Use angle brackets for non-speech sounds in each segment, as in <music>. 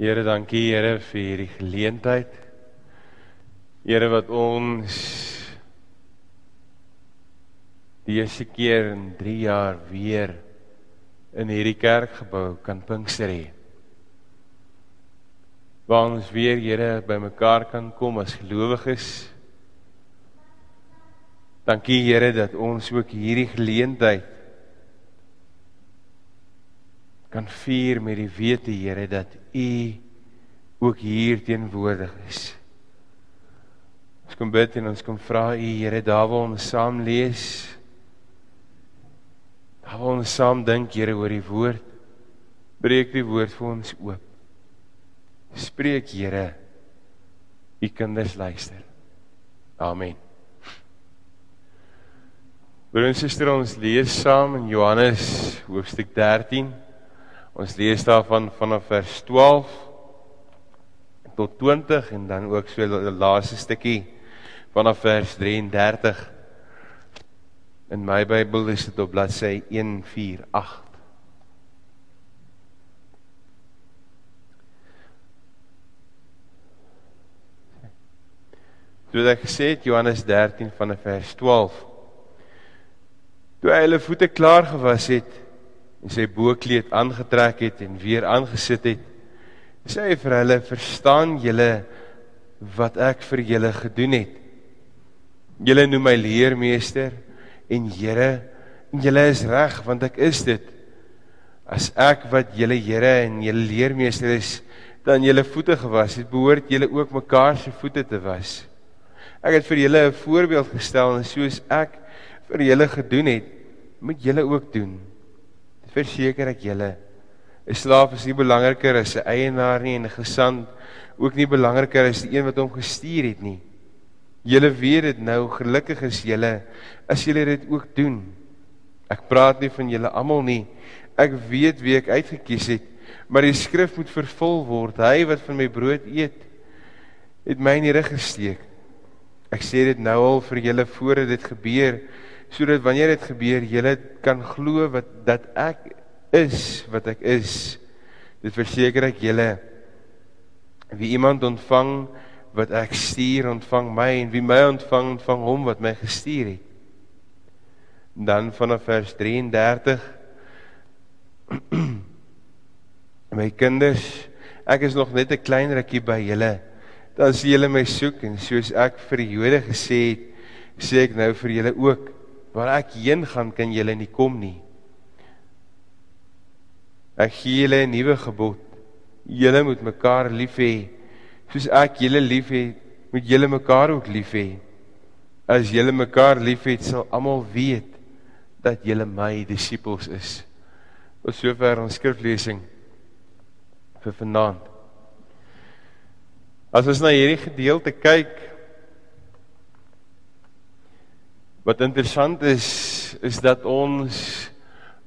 Here, dankie Here vir hierdie geleentheid. Here wat ons die eerste keer in 3 jaar weer in hierdie kerkgebou kan pinkster hê. Waar ons weer Here bymekaar kan kom as gelowiges. Dankie Here dat ons ook hierdie geleentheid kan vier met die wete Here dat U ook hier teenwoordig is. Ons kom bid en ons kom vra U Here daar waar ons saam lees. Daar waar ons saam dink Here oor die woord. Breek die woord vir ons oop. Spreek Here. U kinders luister. Amen. Broer en suster, ons lees saam in Johannes hoofstuk 13. Ons lees daarvan vanaf vers 12 tot 20 en dan ook so die laaste stukkie vanaf vers 33. In my Bybel is dit op bladsy 148. Soos ek gesê het Johannes 13 vanaf vers 12. Toe hy hulle voete klaar gewas het en sy boekleed aangetrek het en weer aangesit het, sê hy vir hulle: "Verstaan julle wat ek vir julle gedoen het? Julle noem my leermeester en Here, en julle is reg want ek is dit. As ek wat julle Here en julle leermeester is, dan julle voete gewas het, behoort julle ook mekaar se voete te was." Ek het vir julle 'n voorbeeld gestel en soos ek vir julle gedoen het, moet julle ook doen. Verseker ek julle. 'n Slaaf is nie belangriker as 'n eienaar nie en 'n gesant ook nie belangriker as die een wat hom gestuur het nie. Julle weet dit nou, gelukkig is julle as julle dit ook doen. Ek praat nie van julle almal nie. Ek weet wie ek uitgekies het, maar die skrif moet vervul word. Hy wat van my brood eet, het my in die rug gesteek. Ek sê dit nou al vir julle voordat dit gebeur sodat wanneer dit gebeur julle kan glo wat dat ek is wat ek is. Dit verseker ek julle wie iemand ontvang wat ek stuur ontvang my en wie my ontvang ontvang hom wat my gestuur het. Dan vanaf vers 33 <clears throat> My kinders, ek is nog net 'n klein rukkie by julle dan sien julle my soek en soos ek vir die Jode gesê het, sê ek nou vir julle ook, waar ek heen gaan kan julle nie kom nie. Ek gee julle 'n nuwe gebod. Julle moet mekaar lief hê. Soos ek julle lief het, moet julle mekaar ook lief hê. As julle mekaar liefhet, sal almal weet dat julle my disippels is. Tot sover ons skriflesing vir vanaand. As ons na hierdie gedeelte kyk wat interessant is is dat ons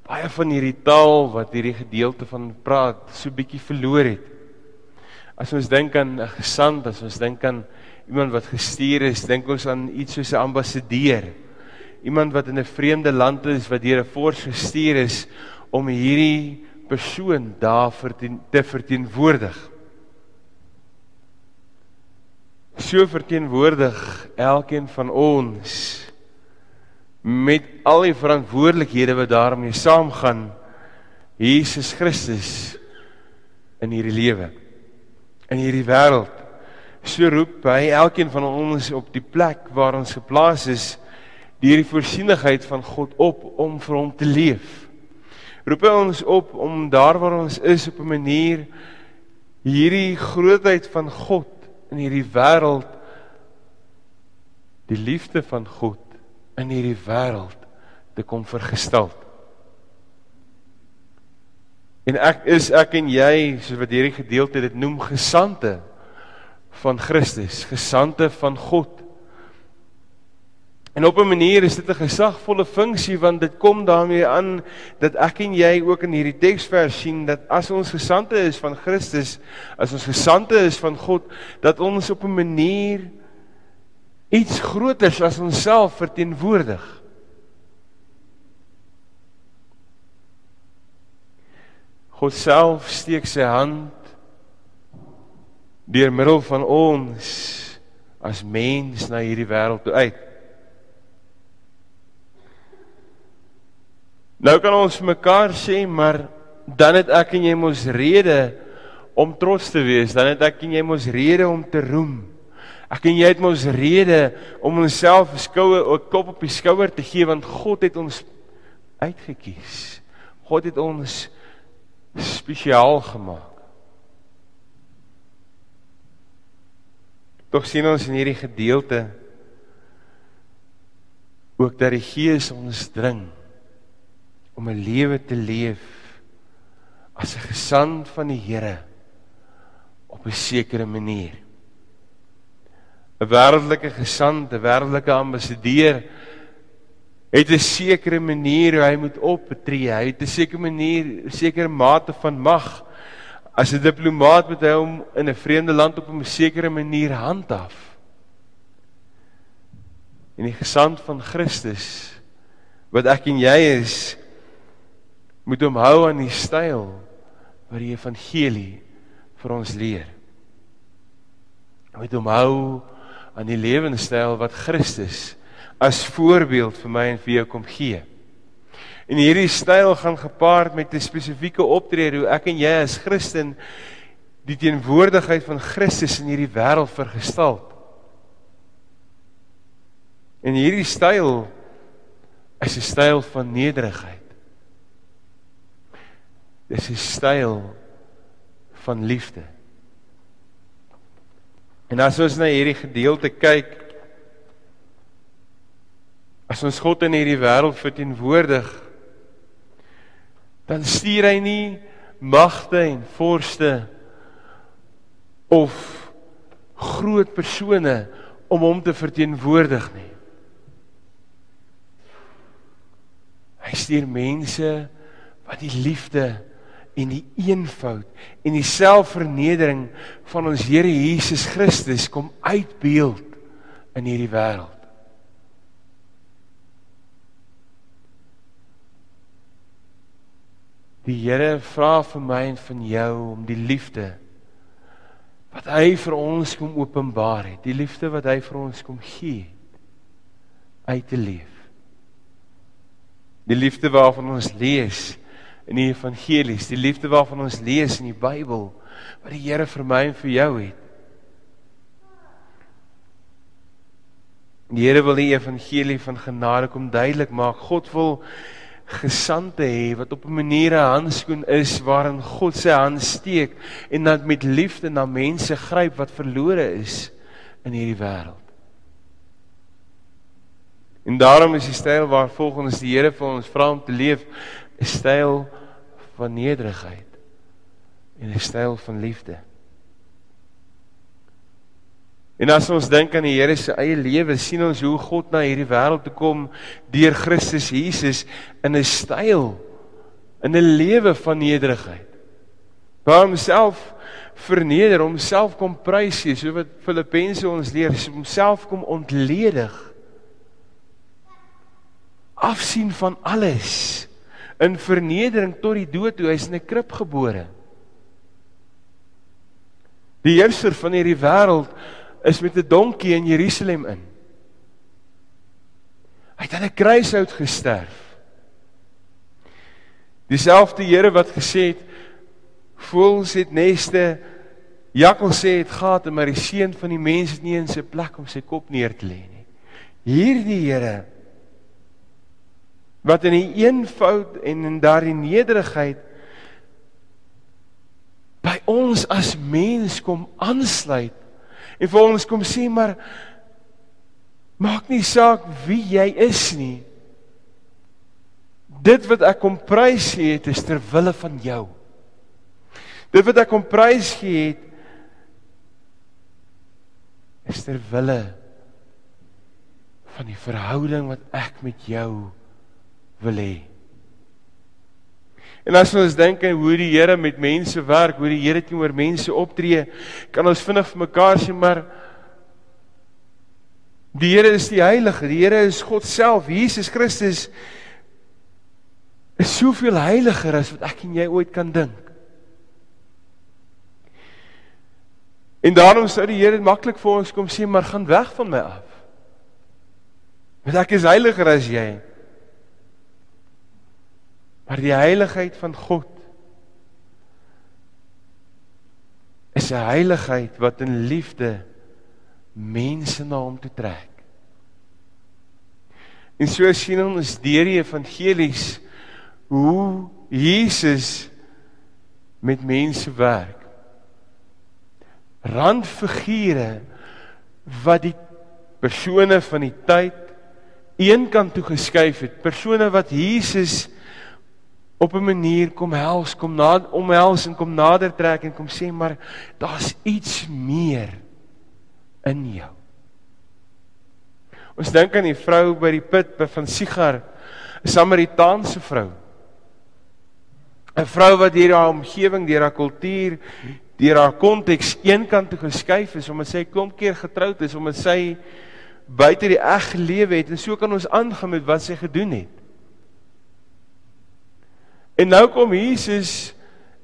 baie van hierdie taal wat hierdie gedeelte van praat so bietjie verloor het. As ons dink aan 'n gesant, as ons dink aan iemand wat gestuur is, dink ons aan iets soos 'n ambassadeur. Iemand wat in 'n vreemde land is wat deur 'n vors gestuur is om hierdie persoon daar te verteenwoordig so verteenwoordig elkeen van ons met al die verantwoordelikhede wat daarmee saamgaan Jesus Christus in hierdie lewe in hierdie wêreld so roep hy elkeen van ons op die plek waar ons geplaas is deur die voorsienigheid van God op om vir hom te leef. Roep hy ons op om daar waar ons is op 'n manier hierdie grootheid van God in hierdie wêreld die liefde van God in hierdie wêreld te kom vergestel. En ek is ek en jy soos wat hierdie gedeelte dit noem gesante van Christus, gesante van God. En op 'n manier is dit 'n gesagvolle funksie want dit kom daarmee aan dat ek en jy ook in hierdie teksvers sien dat as ons gesande is van Christus, as ons gesande is van God, dat ons op 'n manier iets groters as onsself verteenwoordig. God self steek sy hand deur middel van ons as mens na hierdie wêreld toe uit. Nou kan ons mekaar sê, maar dan het ek en jy mos rede om trots te wees, dan het ek en jy mos rede om te roem. Ek en jy het mos rede om onsself skoue 'n klop op die skouer te gee want God het ons uitget kies. God het ons spesiaal gemaak. Tog sien ons in hierdie gedeelte ook dat die Gees ons dring om 'n lewe te leef as 'n gesand van die Here op 'n sekere manier. 'n Wêreldelike gesand, 'n wêreldelike ambassadeur het 'n sekere manier hoe hy moet optree. Hy het 'n sekere manier, 'n sekere mate van mag. As 'n diplomaat moet hy hom in 'n vreemde land op 'n sekere manier handhaaf. En die gesand van Christus wat ek en jy is, moet hom hou aan die styl wat die evangelie vir ons leer. Moet hom hou aan die lewenstyl wat Christus as voorbeeld vir my en vir jou kom gee. En hierdie styl gaan gepaard met 'n spesifieke optrede hoe ek en jy as Christen die teenwoordigheid van Christus in hierdie wêreld vergestal. En hierdie styl is 'n styl van nederigheid. Dis 'n styl van liefde. En as ons na hierdie gedeelte kyk, As ons God in hierdie wêreld verteenwoordig, dan stuur hy nie magte en vorste of groot persone om hom te verteenwoordig nie. Hy stuur mense wat die liefde en die eenvoud en die selfvernedering van ons Here Jesus Christus kom uitbeeld in hierdie wêreld. Die Here vra vir my en van jou om die liefde wat hy vir ons kom openbaar het, die liefde wat hy vir ons kom gee uit te leef. Die liefde waarvan ons lees in die evangelies, die liefde waarvan ons lees in die Bybel wat die Here vir my en vir jou het. Die Here wil die evangelie van genade kom duidelik maak. God wil gesande hê wat op 'n manier 'n handskoen is waarin God sy hand steek en dan met liefde na mense gryp wat verlore is in hierdie wêreld. En daarom is die styl waar volgens die Here vir ons vra om te leef 'n styl van nederigheid en 'n styl van liefde. En as ons dink aan die Here se eie lewe, sien ons hoe God na hierdie wêreld toe kom deur Christus Jesus in 'n styl in 'n lewe van nederigheid. Waar homself verneder, homself kom prys gee, so wat Filippense ons leer, homself kom ontledig. Afsien van alles in vernedering tot die dood toe hy's in 'n krib gebore. Die heerser van hierdie wêreld is met 'n donkie in Jerusalem in. Hy het aan 'n kruishout gesterf. Dieselfde Here wat gesê het voels het neste jakkals het gate maar die seun van die mens het nie in sy plek om sy kop neer te lê nie. Hierdie Here wat in die eenvoud en in daardie nederigheid by ons as mens kom aansluit en vir ons kom sê maar maak nie saak wie jy is nie. Dit wat ek kom prys gee het is ter wille van jou. Dit wat ek kom prys gee het is ter wille van die verhouding wat ek met jou wil hê. En as ons dink aan hoe die Here met mense werk, hoe die Here teenoor mense optree, kan ons vinnig vir mekaar sê maar die Here is die heilige, die Here is God self, Jesus Christus is soveel heiliger as wat ek en jy ooit kan dink. En daarom sou die Here maklik vir ons kom sê, maar gaan weg van my af. Want ek is heiliger as jy. Maar die heiligheid van God is 'n heiligheid wat in liefde mense na hom toe trek. En so sien ons deur die evangelies hoe Jesus met mense werk. Randfigure wat die persone van die tyd een kant toe geskuif het, persone wat Jesus op 'n manier kom hels, kom na omhels en kom nader trek en kom sê maar daar's iets meer in jou. Ons dink aan die vrou by die put by van Sigar, 'n Samaritaanse vrou. 'n Vrou wat deur haar omgewing, deur haar kultuur, deur haar konteks eenkant toe geskuif is omdat sy klomp keer getroud is, omdat sy buite die eg gelewe het en so kan ons aangaan met wat sy gedoen het. En nou kom Jesus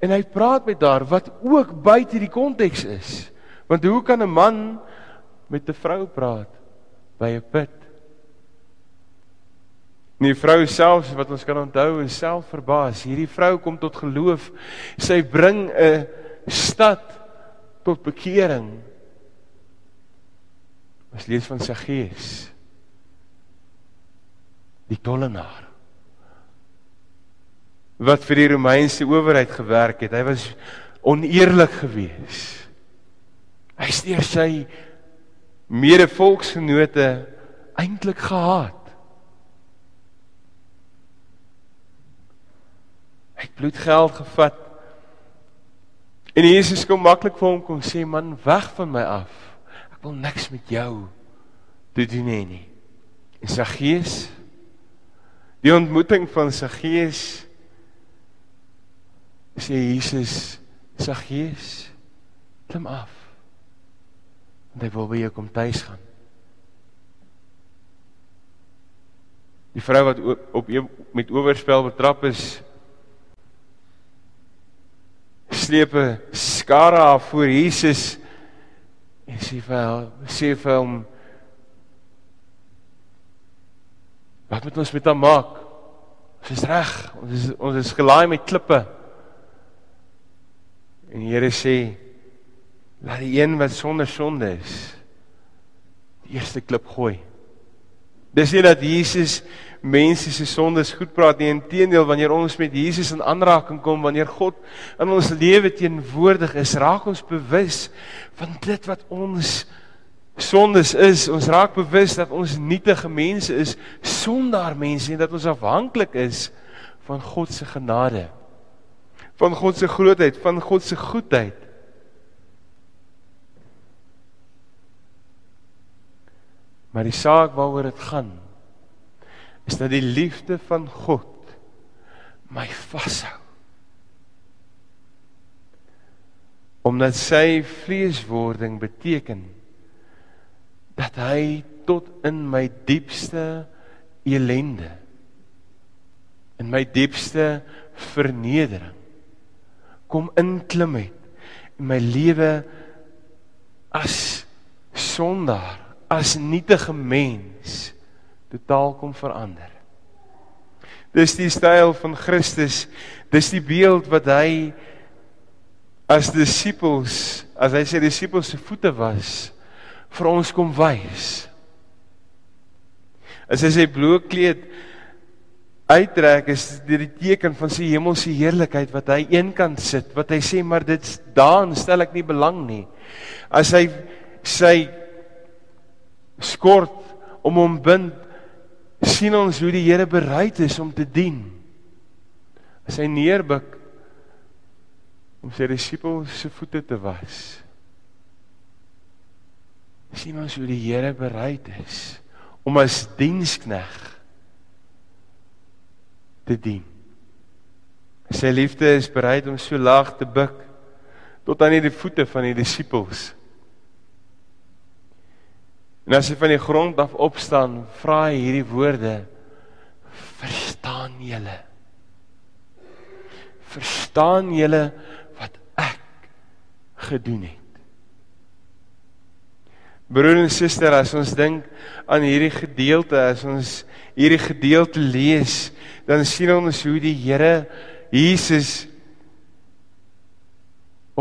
en hy praat met haar wat ook buite die konteks is. Want hoe kan 'n man met 'n vrou praat by 'n put? Nie vrou self wat ons kan onthou en self verbaas. Hierdie vrou kom tot geloof. Sy bring 'n stad tot bekering. Ons lees van sy gees. Die tollenaar wat vir die Romeinse owerheid gewerk het. Hy was oneerlik geweest. Hy steur sy medevolksgenote eintlik gehaat. Hy het bloedgeld gevat. En Jesus kom maklik vir hom kom sê man, weg van my af. Ek wil niks met jou te doen hê nie. En sy gees die ontmoeting van sy gees sê Jesus Saggeus klim af. Want hy wil by jou kom tuis gaan. Die vrou wat op met oorspel betrap is sleep 'n skare af voor Jesus en sê vir sê vir hom Wat moet ons met hom maak? Ons is reg. Ons is ons is gelaai met klippe. En die Here sê laat die een wat sonder sonde is die eerste klip gooi. Dis nie dat Jesus mense se sondes goed praat nie, inteendeel wanneer ons met Jesus in aanraking kom, wanneer God in ons lewe teenwoordig is, raak ons bewus van dit wat ons sondes is. Ons raak bewus dat ons nietige mense is, sondaar mense en dat ons afhanklik is van God se genade van God se grootheid, van God se goedheid. Maar die saak waaroor dit gaan is dat die liefde van God my vashou. Omdat sy vleeswording beteken dat hy tot in my diepste elende in my diepste vernedering kom inklim het in my lewe as sondaar, as nietige mens totaal kom verander. Dis die styl van Christus, dis die beeld wat hy as disippels, as hy sy disippels se voete was, vir ons kom wys. As hy sy blou kleed uittrek is dit die teken van sy hemelse heerlikheid wat hy eenkant sit wat hy sê maar dit daan stel ek nie belang nie. As hy sy skort om hom bind sien ons hoe die Here bereid is om te dien. As hy neerbuk om sy disippels se voete te was sien ons hoe die Here bereid is om as diensknegt te dien. Sy liefde is bereid om so laag te buig tot aan die voete van die disippels. En as hy van die grond af opstaan, vra hy hierdie woorde: Verstaan julle? Verstaan julle wat ek gedoen het? Broer en suster, as ons dink aan hierdie gedeelte, as ons hierdie gedeelte lees, dan sien ons hoe die Here Jesus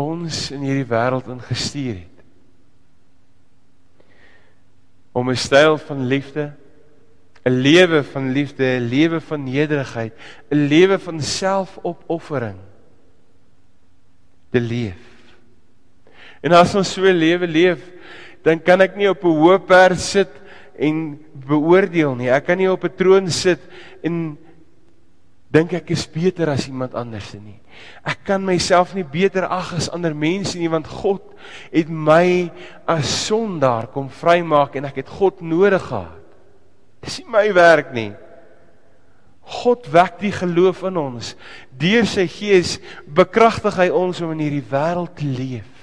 ons in hierdie wêreld ingestuur het. Om 'n styl van liefde, 'n lewe van liefde, 'n lewe van nederigheid, 'n lewe van selfopoffering te leef. En as ons so 'n lewe leef, dan kan ek nie op 'n hoë perd sit en beoordeel nie. Ek kan nie op 'n troon sit en dink ek is beter as iemand anders nie. Ek kan myself nie beter ag as ander mense nie want God het my as sondaar kom vrymaak en ek het God nodig gehad. Dis nie my werk nie. God wek die geloof in ons. Deur sy gees bekragtig hy ons om in hierdie wêreld te leef.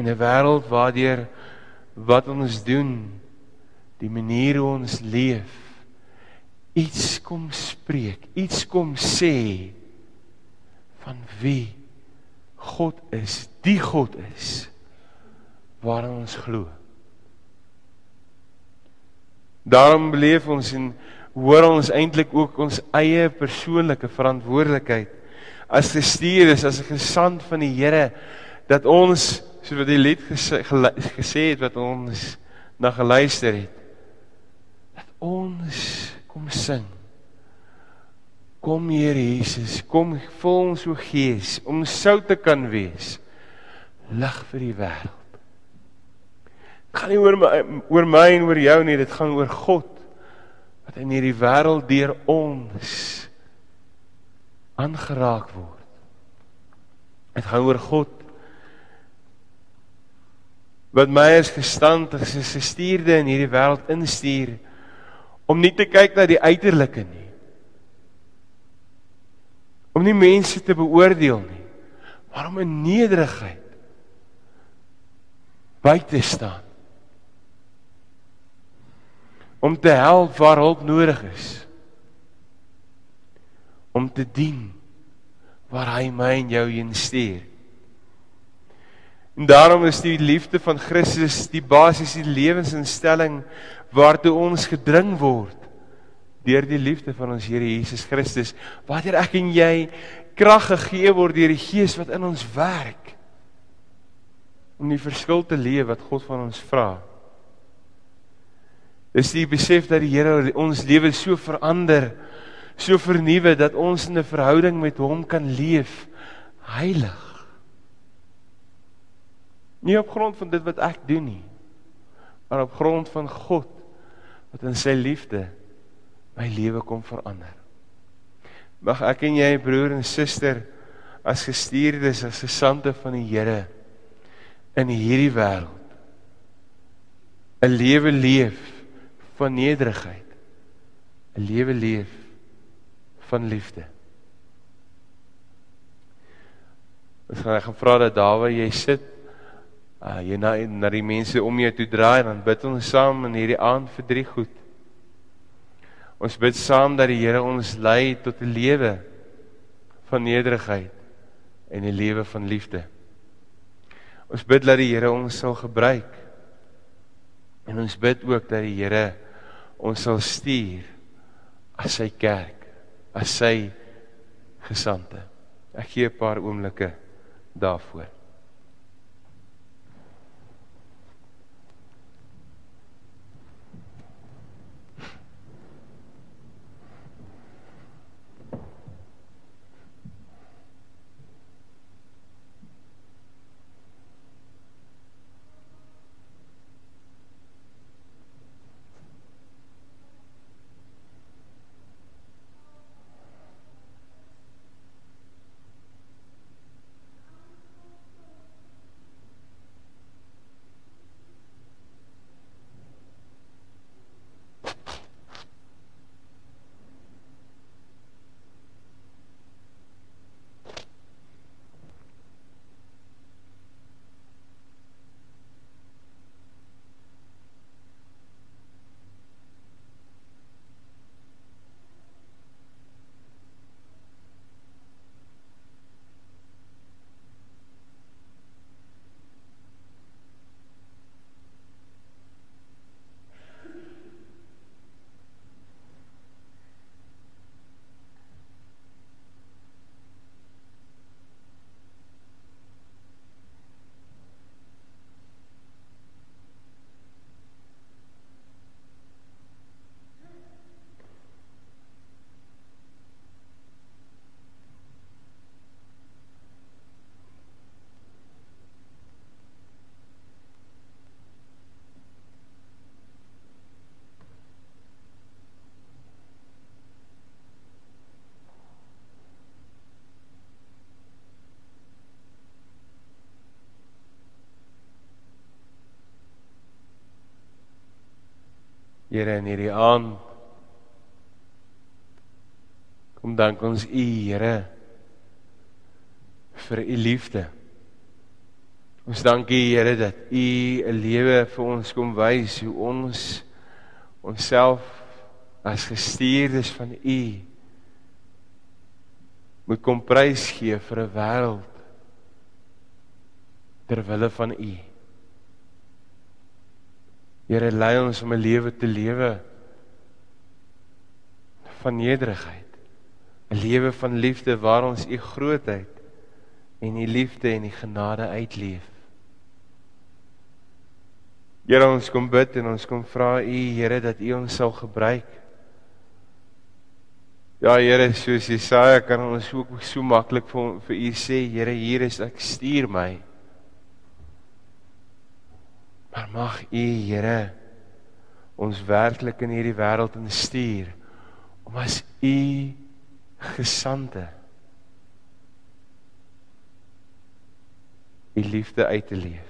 In 'n wêreld waardeur wat ons doen, die manier hoe ons leef, iets kom spreek, iets kom sê van wie God is, die God is waarin ons glo. Daarom beleef ons en hoor ons eintlik ook ons eie persoonlike verantwoordelikheid as gestuurdes as 'n gesant van die Here dat ons soos wat die lied gesê, gesê het wat ons na geluister het. Dat ons kom sing. Kom Here Jesus kom vul ons o Gees om sout te kan wees. Lig vir die wêreld. Gaan nie oor my oor my en oor jou nie dit gaan oor God wat in hierdie wêreld deur ons aangeraak word. Dit gaan oor God wat my as gestand as 'n gestuurde in hierdie wêreld instuur om nie te kyk na die uiterlike nie. Om nie mense te beoordeel nie maar om in nederigheid by te staan. Om te help waar hulp nodig is. Om te dien waar hy my en jou heen stuur En daarom is die liefde van Christus die basiese lewensinstelling waartoe ons gedring word deur die liefde van ons Here Jesus Christus. Watter ek en jy krag gegee word deur die Gees wat in ons werk om die verskil te leef wat God van ons vra. Dis die besef dat die Here ons lewe so verander, so vernuwe dat ons in 'n verhouding met hom kan leef heilig. Nie op grond van dit wat ek doen nie, maar op grond van God wat in sy liefde my lewe kom verander. Mag ek en jy broer en suster as gestuurdes as gesande van die Here in hierdie wêreld 'n lewe leef van nederigheid, 'n lewe leef van liefde. Ons gaan gevra dat daar waar jy sit uh jy na na die mense om jou toe draai en dan bid ons saam in hierdie aand vir drie goed. Ons bid saam dat die Here ons lei tot 'n lewe van nederigheid en 'n lewe van liefde. Ons bid dat die Here ons sal gebruik. En ons bid ook dat die Here ons sal stuur as sy kerk, as sy gesande. Ek gee 'n paar oomblikke daarvoor. Here in hierdie aand kom dank ons U Here vir U liefde. Ons dank U Here dat U 'n lewe vir ons kom wys hoe ons onsself as gestuurdes van U moet kom prys gee vir 'n wêreld ter wille van U. Here lei ons om 'n lewe te lewe van nederigheid. 'n Lewe van liefde waar ons u grootheid en u liefde en u genade uitleef. Here ons kom bid en ons kom vra u Here dat u ons sal gebruik. Ja Here, soos Jesaja kan ons ook so maklik vir vir u sê, Here, hier is ek, stuur my. Maar mag U Here ons werklik in hierdie wêreld instuur om as U gesande U liefde uit te leef.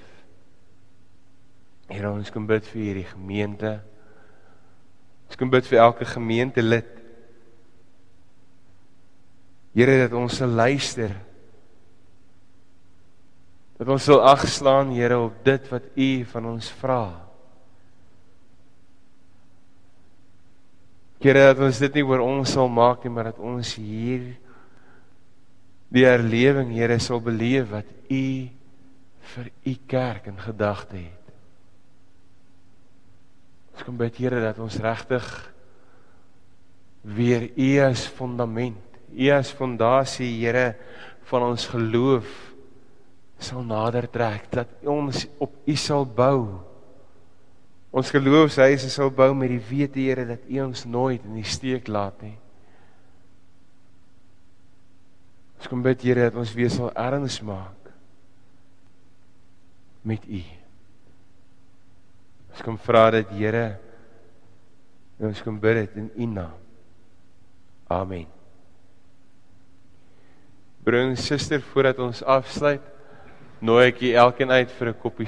Here ons kom bid vir hierdie gemeente. Ons kom bid vir elke gemeentelid. Here dat ons sal luister dat ons sal agslaan Here op dit wat U van ons vra. Here dat ons dit nie oor ons sal maak nie, maar dat ons hier die herlewing Here sal beleef wat U vir U kerk in gedagte het. Ons kom bid Here dat ons regtig weer U as fondament, U as fondasie Here van ons geloof sal nader trek dat ons op U sal bou. Ons geloofshuise sal bou met die wete Here dat U ons nooit in die steek laat nie. Ons kom bid Here dat ons weer sal erns maak met U. Ons kom vra dat Here ons kom bid dit in U naam. Amen. Broer en suster, voordat ons afsluit, nooi ek julle elkeen uit vir 'n koppie